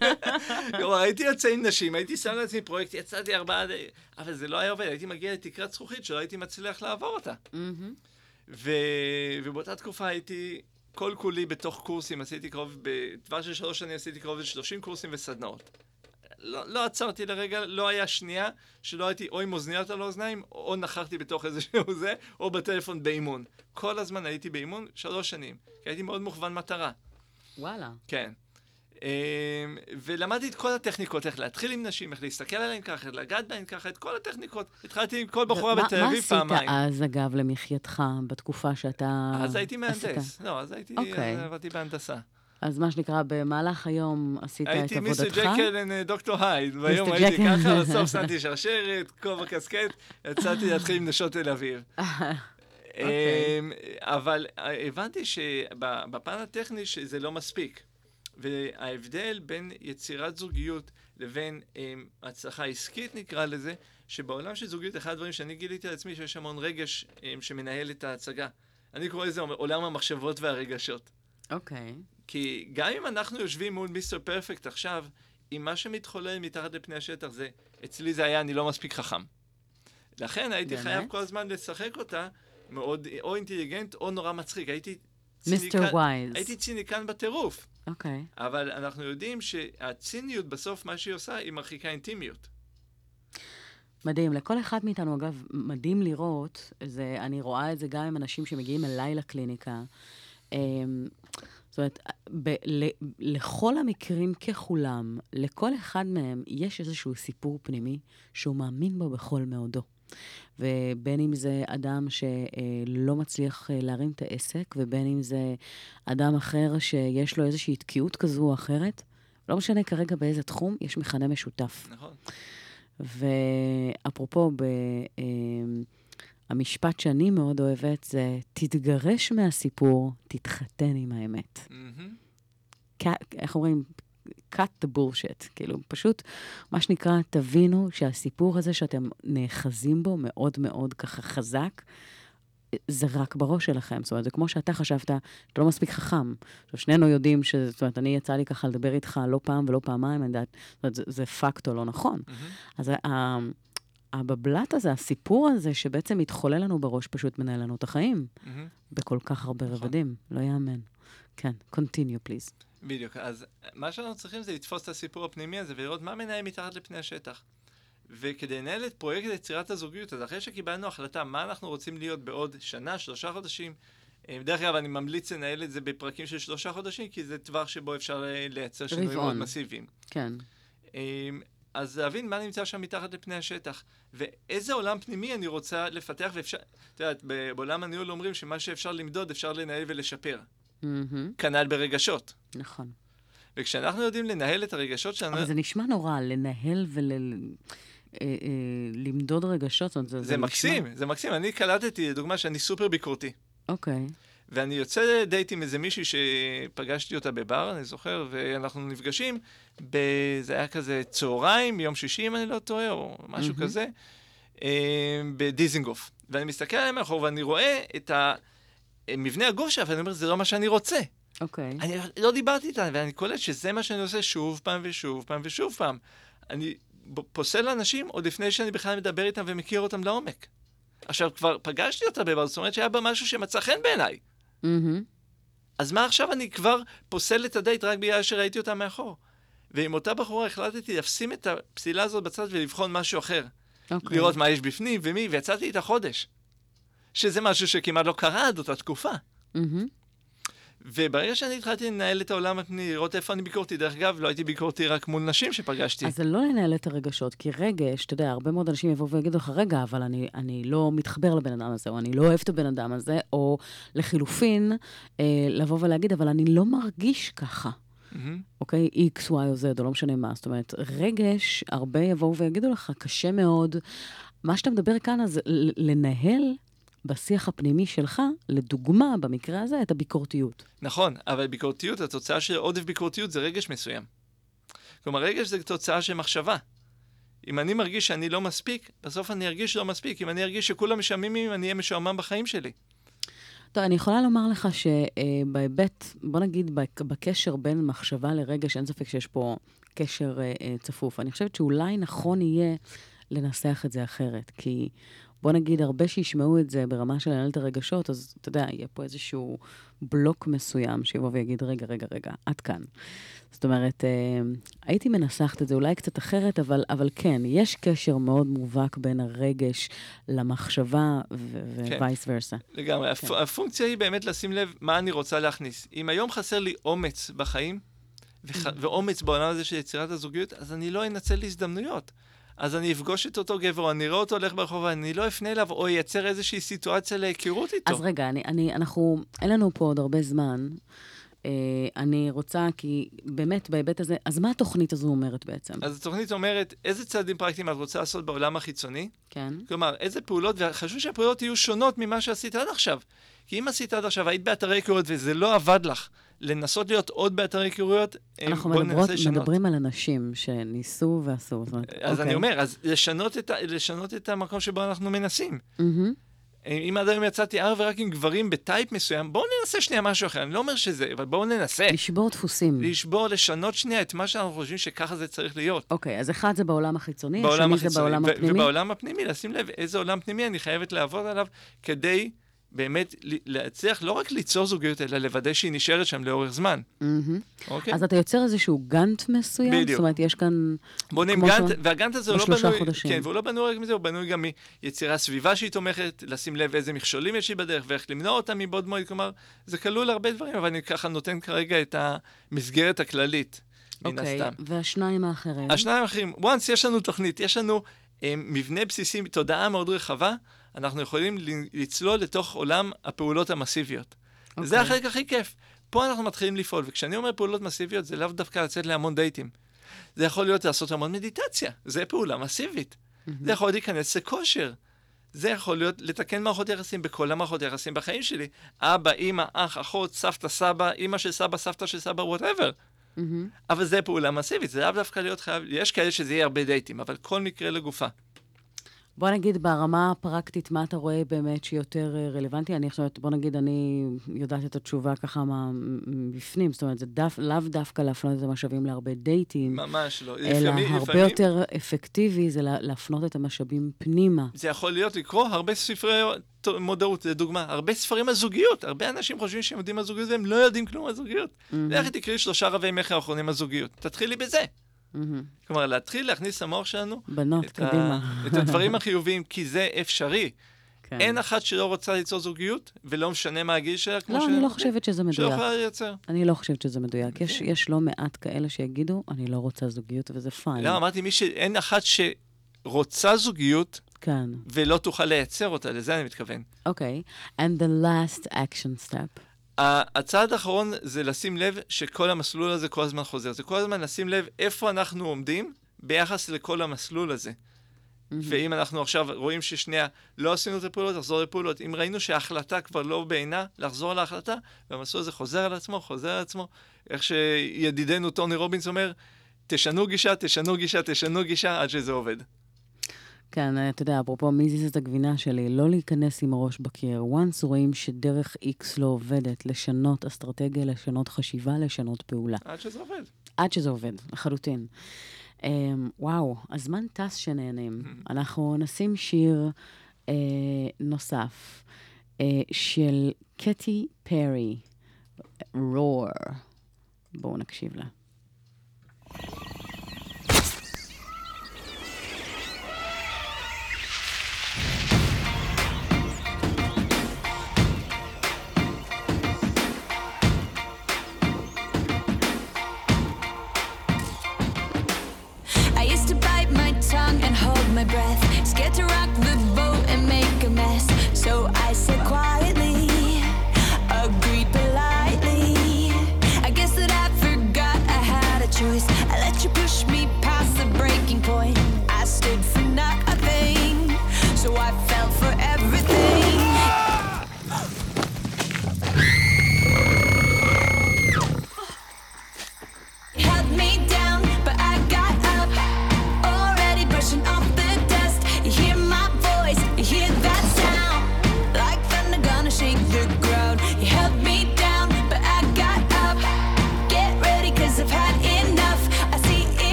כלומר, הייתי יוצא עם נשים, הייתי שם לעצמי פרויקט, יצאתי ארבעה... די- אבל זה לא היה עובד, הייתי מגיע לתקרת זכוכית שלא הייתי מצליח לעבור אותה. ובאותה תקופה הייתי כל כולי בתוך קורסים, עשיתי קרוב, בטווח של שלוש שנים עשיתי קרוב ל-30 קורסים וסדנאות. לא, לא עצרתי לרגע, לא היה שנייה שלא הייתי או עם אוזניות על האוזניים, או נכחתי בתוך איזשהו זה, או בטלפון באימון. כל הזמן הייתי באימון שלוש שנים, כי הייתי מאוד מוכוון מטרה. וואלה. כן. אמ, ולמדתי את כל הטכניקות, איך להתחיל עם נשים, איך להסתכל עליהן ככה, איך לגעת בהן ככה, את כל הטכניקות. התחלתי עם כל בחורה בתל אביב פעמיים. מה עשית אז, אגב, למחייתך, בתקופה שאתה... אז הייתי? מהנדס. לא, אז הייתי, אוקיי. אה, עבדתי בהנדסה. אז מה שנקרא, במהלך היום עשית את הייתי מיסטר עבודתך? ג'קל ודוקטור הייד. ביום מיסטר הייתי. ככה, בסוף שמתי שרשרת, כובע קסקט, יצאתי להתחיל עם נשות תל אביב. אוקיי. אמ, אבל אה, הבנתי שבפן הטכני שזה לא מספיק. וההבדל בין יצירת זוגיות לבין אמ, הצלחה עסקית נקרא לזה, שבעולם של זוגיות אחד הדברים שאני גיליתי על עצמי שיש המון רגש אמ, שמנהל את ההצגה. אני קורא לזה עולם המחשבות והרגשות. אוקיי. כי גם אם אנחנו יושבים מול מיסטר פרפקט עכשיו, אם מה שמתחולל מתחת לפני השטח זה, אצלי זה היה אני לא מספיק חכם. לכן הייתי באמת? חייב כל הזמן לשחק אותה מאוד, או אינטליגנט או נורא מצחיק. הייתי ציניקן... ווייז. הייתי ציניקן בטירוף. אוקיי. אבל אנחנו יודעים שהציניות בסוף, מה שהיא עושה, היא מרחיקה אינטימיות. מדהים. לכל אחד מאיתנו, אגב, מדהים לראות, זה, אני רואה את זה גם עם אנשים שמגיעים אליי לקליניקה. אמ, זאת אומרת, ב, ל, לכל המקרים ככולם, לכל אחד מהם יש איזשהו סיפור פנימי שהוא מאמין בו בכל מאודו. ובין אם זה אדם שלא מצליח אה, להרים את העסק, ובין אם זה אדם אחר שיש לו איזושהי תקיעות כזו או אחרת, לא משנה כרגע באיזה תחום, יש מכנה משותף. נכון. ואפרופו, ב, אה, המשפט שאני מאוד אוהבת זה, תתגרש מהסיפור, תתחתן עם האמת. cut- איך אומרים? Cut the bullshit. כאילו, פשוט, מה שנקרא, תבינו שהסיפור הזה שאתם נאחזים בו מאוד מאוד ככה חזק, זה רק בראש שלכם. זאת אומרת, זה כמו שאתה חשבת, אתה לא מספיק חכם. עכשיו, שנינו יודעים ש... זאת אומרת, אני יצא לי ככה לדבר איתך לא פעם ולא פעמיים, אני יודעת, זאת אומרת, זה, זה פקטו לא נכון. אז ה- הבבלת הזה, הסיפור הזה שבעצם מתחולל לנו בראש, פשוט מנהל לנו את החיים. מהמם. בכל כך הרבה נכון. רבדים. לא יאמן. כן, continue please. בדיוק. אז מה שאנחנו צריכים זה לתפוס את הסיפור הפנימי הזה ולראות מה מנהל מתחת לפני השטח. וכדי לנהל את פרויקט יצירת הזוגיות, אז אחרי שקיבלנו החלטה מה אנחנו רוצים להיות בעוד שנה, שלושה חודשים, אה, דרך אגב, אני ממליץ לנהל את זה בפרקים של שלושה חודשים, כי זה טווח שבו אפשר אה, לייצר שינויים רבעון. מאוד מסיביים. כן. אמ, אז להבין מה נמצא שם מתחת לפני השטח, ואיזה עולם פנימי אני רוצה לפתח, ואפשר, את יודעת, בעולם הניהול אומרים שמה שאפשר למדוד אפשר לנהל ולשפר. מהמם, כנ"ל ברגשות. נכון. וכשאנחנו יודעים לנהל את הרגשות שלנו, אבל זה נשמע נורא, לנהל ולמדוד רגשות. זאת אומרת, זה, זה נשמע- מקסים, זה מקסים. אני קלטתי, לדוגמה, שאני סופר ביקורתי. אוקיי. ואני יוצא לדייט עם איזה מישהי שפגשתי אותה בבר, אני זוכר, ואנחנו נפגשים, ב... זה היה כזה צהריים, יום שישי, אם אני לא טועה, או משהו מהמם. כזה, אה, בדיזינגוף. ואני מסתכל עליהם מאחור, ואני רואה את ה... מבנה הגוף שלה, ואני אומר, זה לא מה שאני רוצה. אוקיי. אני לא דיברתי איתה, ואני קולט שזה מה שאני עושה שוב פעם ושוב פעם ושוב פעם. אני פוסל אנשים עוד לפני שאני בכלל מדבר איתם ומכיר אותם לעומק. עכשיו, כבר פגשתי אותה בבר, זאת אומרת שהיה בה משהו שמצא חן בעיניי. מהמם, אז מה עכשיו אני כבר פוסל את הדייט רק בגלל שראיתי אותה מאחור? ועם אותה בחורה החלטתי לשים את הפסילה הזאת בצד ולבחון משהו אחר. אוקיי. לראות מה יש בפנים ומי, ויצאתי איתה חודש. שזה משהו שכמעט לא קרה עד אותה תקופה. מהמם, וברגע שאני התחלתי לנהל את העולם הפנימי, לראות איפה אני ביקורתי, דרך אגב, לא הייתי ביקורתי רק מול נשים שפגשתי. אז זה לא לנהל את הרגשות, כי רגש, אתה יודע, הרבה מאוד אנשים יבואו ויגידו לך, רגע, אבל אני, אני לא מתחבר לבן אדם הזה, או אני לא אוהב את הבן אדם הזה, או לחילופין, אה, לבוא ולהגיד, אבל אני לא מרגיש ככה. אוקיי? X, Y או Z, או לא משנה מה. זאת אומרת, רגש, הרבה יבואו ויגידו לך, קשה מאוד. מה שאתה מדבר כאן, אז לנהל בשיח הפנימי שלך, לדוגמה, במקרה הזה, את הביקורתיות. נכון, אבל ביקורתיות, התוצאה של עודף ביקורתיות זה רגש מסוים. כלומר, רגש זה תוצאה של מחשבה. אם אני מרגיש שאני לא מספיק, בסוף אני ארגיש לא מספיק. אם אני ארגיש שכולם משעממים, אני אהיה משועמם בחיים שלי. טוב, אני יכולה לומר לך שבהיבט, בוא נגיד, בק- בקשר בין מחשבה לרגש, אין ספק שיש פה קשר אה, אה, צפוף. אני חושבת שאולי נכון יהיה לנסח את זה אחרת, כי בוא נגיד, הרבה שישמעו את זה ברמה של לנהל את הרגשות, אז אתה יודע, יהיה פה איזשהו בלוק מסוים שיבוא ויגיד, רגע, רגע, רגע, עד כאן. זאת אומרת, אה, הייתי מנסחת את זה אולי קצת אחרת, אבל, אבל כן, יש קשר מאוד מובהק בין הרגש למחשבה כן. ווייס ורסה. לגמרי. כן. הפ... הפונקציה היא באמת לשים לב מה אני רוצה להכניס. אם היום חסר לי אומץ בחיים, וח... ואומץ בעולם הזה של יצירת הזוגיות, אז אני לא אנצל הזדמנויות. אז אני אפגוש את אותו גבר, אני אראה אותו הולך ברחוב, ואני לא אפנה אליו, או אייצר איזושהי סיטואציה להיכרות איתו. אז רגע, אני, אני, אנחנו, אין לנו פה עוד הרבה זמן. אה, אני רוצה, כי באמת, בהיבט הזה, אז מה התוכנית הזו אומרת בעצם? אז התוכנית אומרת, איזה צעדים פרקטיים את רוצה לעשות בעולם החיצוני? כן. כלומר, איזה פעולות, וחשוב שהפעולות יהיו שונות ממה שעשית עד עכשיו. כי אם עשית עד עכשיו, היית באתרי היכרויות וזה לא עבד לך, לנסות להיות עוד באתרי היכרויות, אה, אנחנו מדברות. מדברים על אנשים שניסו ועשו. זאת אומרת, אז אני אוקיי. אומר, אז לשנות את, ה- לשנות את המקום שבו אנחנו מנסים. אה, אם עד היום יצאתי אך ורק עם גברים בטייפ מסוים, בואו ננסה שנייה משהו אחר. אני לא אומר שזה, אבל בואו ננסה. לשבור דפוסים. לשבור, לשנות שנייה את מה שאנחנו חושבים שככה זה צריך להיות. אוקיי, אז אחד זה בעולם החיצוני, בעולם השני זה. בעולם הפנימי. ובעולם הפנימי, לשים לב איזה עולם פנימי אני חייבת לעבוד עליו כדי באמת להצליח לא רק ליצור זוגיות, אלא לוודא שהיא נשארת שם לאורך זמן. אוקיי? אז אתה יוצר איזשהו גאנט מסוים? בדיוק. זאת אומרת, יש כאן... בונים גאנט, והגאנט הזה הוא לא בשלושה בנוי, חודשים. כן, והוא לא בנוי רק מזה, הוא בנוי גם מיצירת סביבה שהיא תומכת, לשים לב איזה מכשולים יש לי בדרך ואיך למנוע אותם מבעוד מועד, כלומר, זה כלול הרבה דברים, אבל אני ככה נותן כרגע את המסגרת הכללית, מן אוקיי, הסתם. והשניים האחרים? השניים האחרים, once יש לנו תוכנית, יש לנו אה, מבנה בסיסי, תודעה מאוד רחבה, אנחנו יכולים לצלול לתוך עולם הפעולות המסיביות. אוקיי. זה החלק הכי כיף. פה אנחנו מתחילים לפעול, וכשאני אומר פעולות מסיביות, זה לאו דווקא לצאת להמון דייטים. זה יכול להיות לעשות המון מדיטציה, זה פעולה מסיבית. זה יכול להיכנס לכושר. זה יכול להיות לתקן מערכות יחסים בכל המערכות יחסים בחיים שלי. אבא, אימא, אח, אחות, סבתא, סבא, אימא של סבא, סבתא של סבא, whatever. מהמם. אבל זה פעולה מסיבית, זה לאו דווקא להיות חייב, יש כאלה שזה יהיה הרבה דייטים, אבל כל מקרה לגופה. בוא נגיד ברמה הפרקטית, מה אתה רואה באמת שיותר אה, רלוונטי? אני חושבת, בוא נגיד, אני יודעת את התשובה ככה מה- מבפנים, זאת אומרת, זה דף, לאו דווקא להפנות את המשאבים להרבה דייטים, ממש לא. אלא לפעמים- הרבה לפעמים יותר אפקטיבי זה לה- להפנות את המשאבים פנימה. זה יכול להיות לקרוא הרבה ספרי מודעות, לדוגמה, הרבה ספרים על זוגיות. הרבה אנשים חושבים שהם יודעים על זוגיות והם לא יודעים כלום על זוגיות. לכי תקראי שלושה רבי מכר האחרונים על זוגיות. תתחילי בזה. מהמם. כלומר, להתחיל להכניס למוח שלנו בנות, את, ה... קדימה. את הדברים החיוביים, כי זה אפשרי. כן. אין אחת שלא רוצה ליצור זוגיות, ולא משנה מה הגיל שלה, כמו לא, ש... אני לא חושבת שזה שלא מדויק. יכולה לייצר. אני לא חושבת שזה מדויק. יש, כן. יש לא מעט כאלה שיגידו, אני לא רוצה זוגיות, וזה פיין. לא, אמרתי, מי ש... אין אחת שרוצה זוגיות כן. ולא תוכל לייצר אותה, לזה אני מתכוון. אוקיי. And the last action step. הצעד האחרון זה לשים לב שכל המסלול הזה כל הזמן חוזר. זה כל הזמן לשים לב איפה אנחנו עומדים ביחס לכל המסלול הזה. ואם אנחנו עכשיו רואים ששנייה לא עשינו את הפעולות, לחזור לפעולות. אם ראינו שההחלטה כבר לא בעינה, לחזור להחלטה, והמסלול הזה חוזר על עצמו, חוזר על עצמו. איך שידידנו טוני רובינס אומר, תשנו גישה, תשנו גישה, תשנו גישה, עד שזה עובד. כן, אתה יודע, אפרופו מי זיז את הגבינה שלי, לא להיכנס עם הראש בקיר. once רואים שדרך X לא עובדת, לשנות אסטרטגיה, לשנות חשיבה, לשנות פעולה. עד שזה עובד. עד שזה עובד, לחלוטין. Um, וואו, הזמן טס שנהנים. אנחנו נשים שיר uh, נוסף uh, של קטי פרי, רור. בואו נקשיב לה.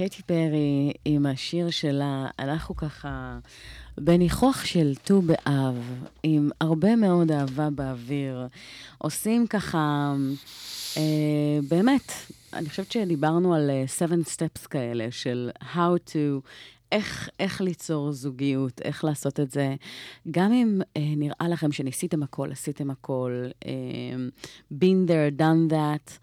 קייטי פרי עם השיר שלה, אנחנו ככה בניחוח של ט"ו באב, עם הרבה מאוד אהבה באוויר, עושים ככה, uh, באמת, אני חושבת שדיברנו על uh, seven steps כאלה, של how to איך, איך ליצור זוגיות, איך לעשות את זה. גם אם אה, נראה לכם שניסיתם הכל, עשיתם הכל, אה, been there, done that,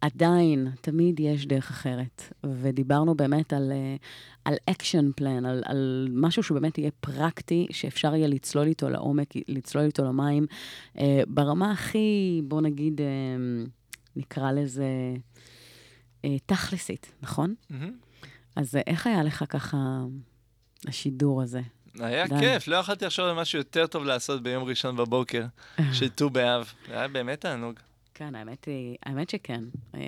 עדיין, תמיד יש דרך אחרת. ודיברנו באמת על, אה, על action plan, על, על משהו שבאמת יהיה פרקטי, שאפשר יהיה לצלול איתו לעומק, לצלול איתו למים, אה, ברמה הכי, בוא נגיד, אה, נקרא לזה אה, תכלסית, נכון? Mm-hmm. אז איך היה לך ככה השידור הזה? היה דן. כיף, לא יכולתי לחשוב על משהו יותר טוב לעשות ביום ראשון בבוקר, של ט"ו באב. זה היה באמת תענוג. כן, האמת היא, האמת שכן. אה,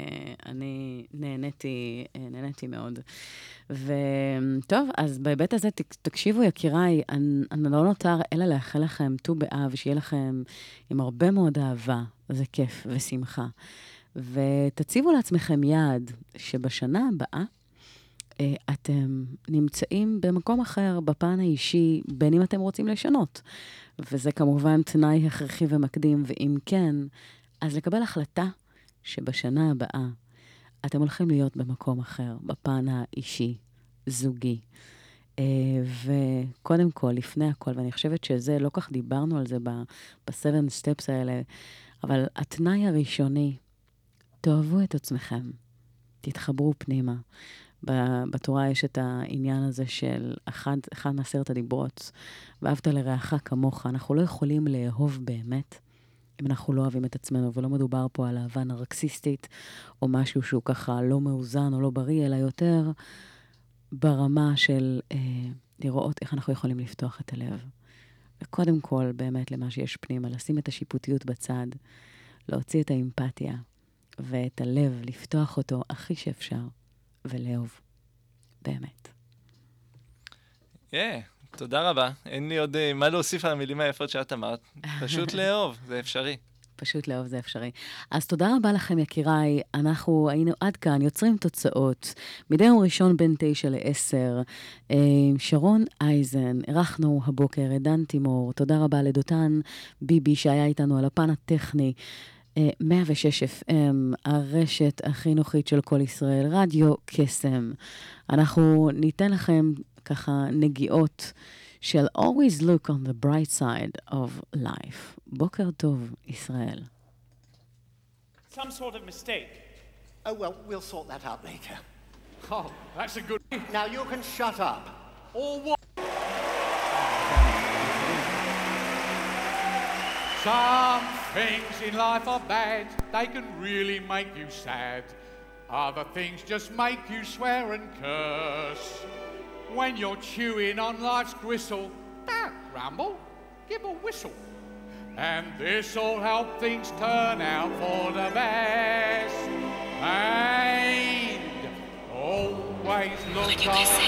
אני נהניתי, אה, נהניתי מאוד. וטוב, אז בהיבט הזה, תקשיבו, יקיריי, אני, אני לא נותר אלא לאחל לכם ט"ו באב, שיהיה לכם עם הרבה מאוד אהבה, זה כיף ושמחה. ותציבו לעצמכם יעד שבשנה הבאה, אה, אתם נמצאים במקום אחר, בפן האישי, בין אם אתם רוצים לשנות. וזה כמובן תנאי הכרחי ומקדים, ואם כן, אז לקבל החלטה שבשנה הבאה אתם הולכים להיות במקום אחר, בפן האישי, זוגי. אה, וקודם כל, לפני הכל, ואני חושבת שזה, לא כך דיברנו על זה ב-7 steps האלה, אבל התנאי הראשוני, תאהבו את עצמכם, תתחברו פנימה. בתורה יש את העניין הזה של אחד, אחד מעשרת הדיברות, ואהבת לרעך כמוך. אנחנו לא יכולים לאהוב באמת אם אנחנו לא אוהבים את עצמנו, ולא מדובר פה על אהבה נרקסיסטית, או משהו שהוא ככה לא מאוזן או לא בריא, אלא יותר ברמה של אה, לראות איך אנחנו יכולים לפתוח את הלב. וקודם כל, באמת, למה שיש פנימה, לשים את השיפוטיות בצד, להוציא את האמפתיה ואת הלב, לפתוח אותו הכי שאפשר. ולאהוב. באמת. yeah, תודה רבה. אין לי עוד uh, מה להוסיף על המילים היפות שאת אמרת. פשוט לאהוב, זה אפשרי. פשוט לאהוב זה אפשרי. אז תודה רבה לכם, יקיריי. אנחנו היינו עד כאן, יוצרים תוצאות. מדי יום ראשון בין תשע לעשר. אה, שרון אייזן, אירחנו הבוקר את דן תימור. תודה רבה לדותן ביבי שהיה איתנו על הפן הטכני. 106 FM, הרשת החינוכית של כל ישראל, רדיו קסם. אנחנו ניתן לכם ככה נגיעות של always look on the bright side of life. בוקר טוב, ישראל. Some sort of mistake. Oh, well, we'll sort that out later. Oh, that's a good... Now you can shut up. Or what? Some things in life are bad, they can really make you sad. Other things just make you swear and curse. When you're chewing on life's gristle, don't grumble, give a whistle. And this'll help things turn out for the best. And always look on.